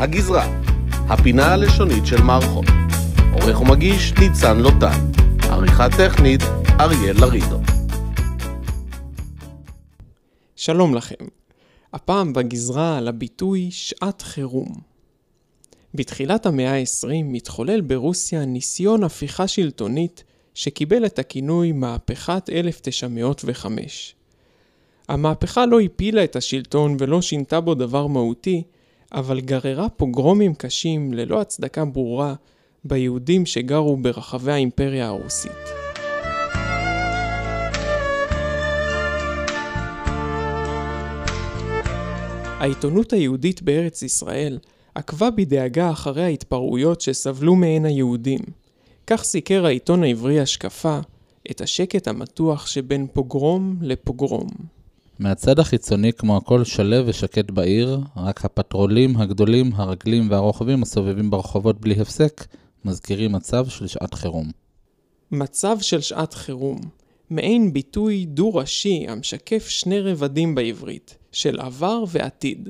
הגזרה, הפינה הלשונית של מערכות. עורך ומגיש ניצן לוטן. עריכה טכנית אריאל לרידו. שלום לכם. הפעם בגזרה על הביטוי שעת חירום. בתחילת המאה ה-20 מתחולל ברוסיה ניסיון הפיכה שלטונית שקיבל את הכינוי מהפכת 1905. המהפכה לא הפילה את השלטון ולא שינתה בו דבר מהותי, אבל גררה פוגרומים קשים ללא הצדקה ברורה ביהודים שגרו ברחבי האימפריה הרוסית. העיתונות היהודית בארץ ישראל עקבה בדאגה אחרי ההתפרעויות שסבלו מהן היהודים. כך סיקר העיתון העברי השקפה את השקט המתוח שבין פוגרום לפוגרום. מהצד החיצוני כמו הכל שלו ושקט בעיר, רק הפטרולים הגדולים, הרגלים והרוכבים הסובבים ברחובות בלי הפסק, מזכירים מצב של שעת חירום. מצב של שעת חירום, מעין ביטוי דו-ראשי המשקף שני רבדים בעברית, של עבר ועתיד,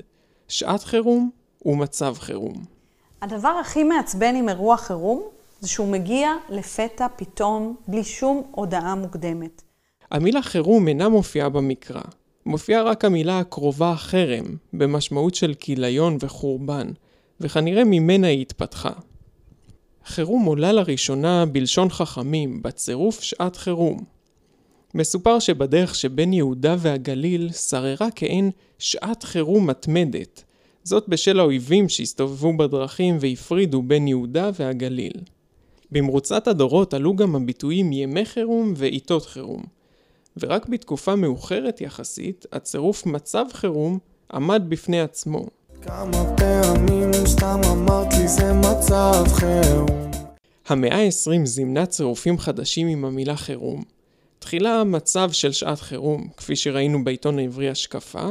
שעת חירום ומצב חירום. הדבר הכי מעצבן עם אירוע חירום זה שהוא מגיע לפתע פתאום בלי שום הודעה מוקדמת. המילה חירום אינה מופיעה במקרא. מופיעה רק המילה הקרובה חרם, במשמעות של כיליון וחורבן, וכנראה ממנה היא התפתחה. חירום עולה לראשונה בלשון חכמים, בצירוף שעת חירום. מסופר שבדרך שבין יהודה והגליל שררה כעין שעת חירום מתמדת, זאת בשל האויבים שהסתובבו בדרכים והפרידו בין יהודה והגליל. במרוצת הדורות עלו גם הביטויים ימי חירום ועיתות חירום, ורק בתקופה מאוחרת יחסית, הצירוף מצב חירום עמד בפני עצמו. כמה פעמים סתם אמרת לי זה מצב חירום. המאה ה-20 זימנה צירופים חדשים עם המילה חירום. תחילה מצב של שעת חירום, כפי שראינו בעיתון העברי השקפה,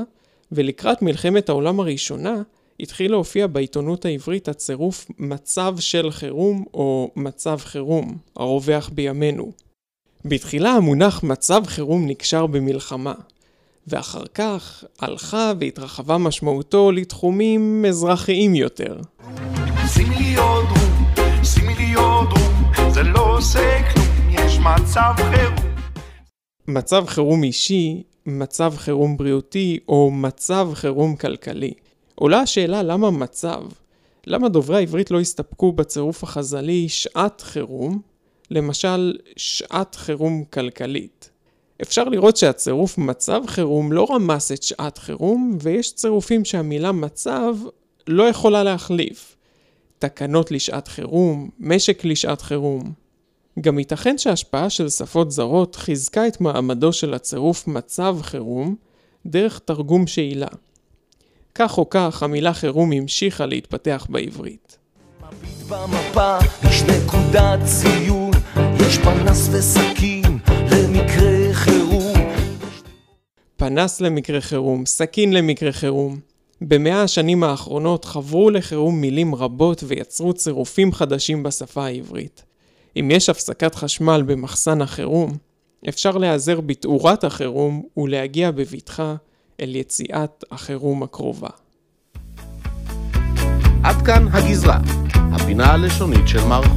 ולקראת מלחמת העולם הראשונה, התחיל להופיע בעיתונות העברית הצירוף מצב של חירום או מצב חירום, הרווח בימינו. בתחילה המונח מצב חירום נקשר במלחמה, ואחר כך הלכה והתרחבה משמעותו לתחומים אזרחיים יותר. שימי לי עוד רום, שימי לי עוד רום, זה לא עושה כלום, יש מצב חירום. מצב חירום אישי, מצב חירום בריאותי או מצב חירום כלכלי. עולה השאלה למה מצב? למה דוברי העברית לא הסתפקו בצירוף החז"לי שעת חירום, למשל שעת חירום כלכלית? אפשר לראות שהצירוף מצב חירום לא רמס את שעת חירום, ויש צירופים שהמילה מצב לא יכולה להחליף. תקנות לשעת חירום, משק לשעת חירום. גם ייתכן שההשפעה של שפות זרות חיזקה את מעמדו של הצירוף מצב חירום דרך תרגום שאילה. כך או כך, המילה חירום המשיכה להתפתח בעברית. במפה יש נקודת ציון, יש פנס וסכין למקרה חירום. פנס למקרה חירום, סכין למקרה חירום. במאה השנים האחרונות חברו לחירום מילים רבות ויצרו צירופים חדשים בשפה העברית. אם יש הפסקת חשמל במחסן החירום, אפשר להיעזר בתאורת החירום ולהגיע בבטחה אל יציאת החירום הקרובה. עד כאן הגזרה, הפינה הלשונית של מערכות.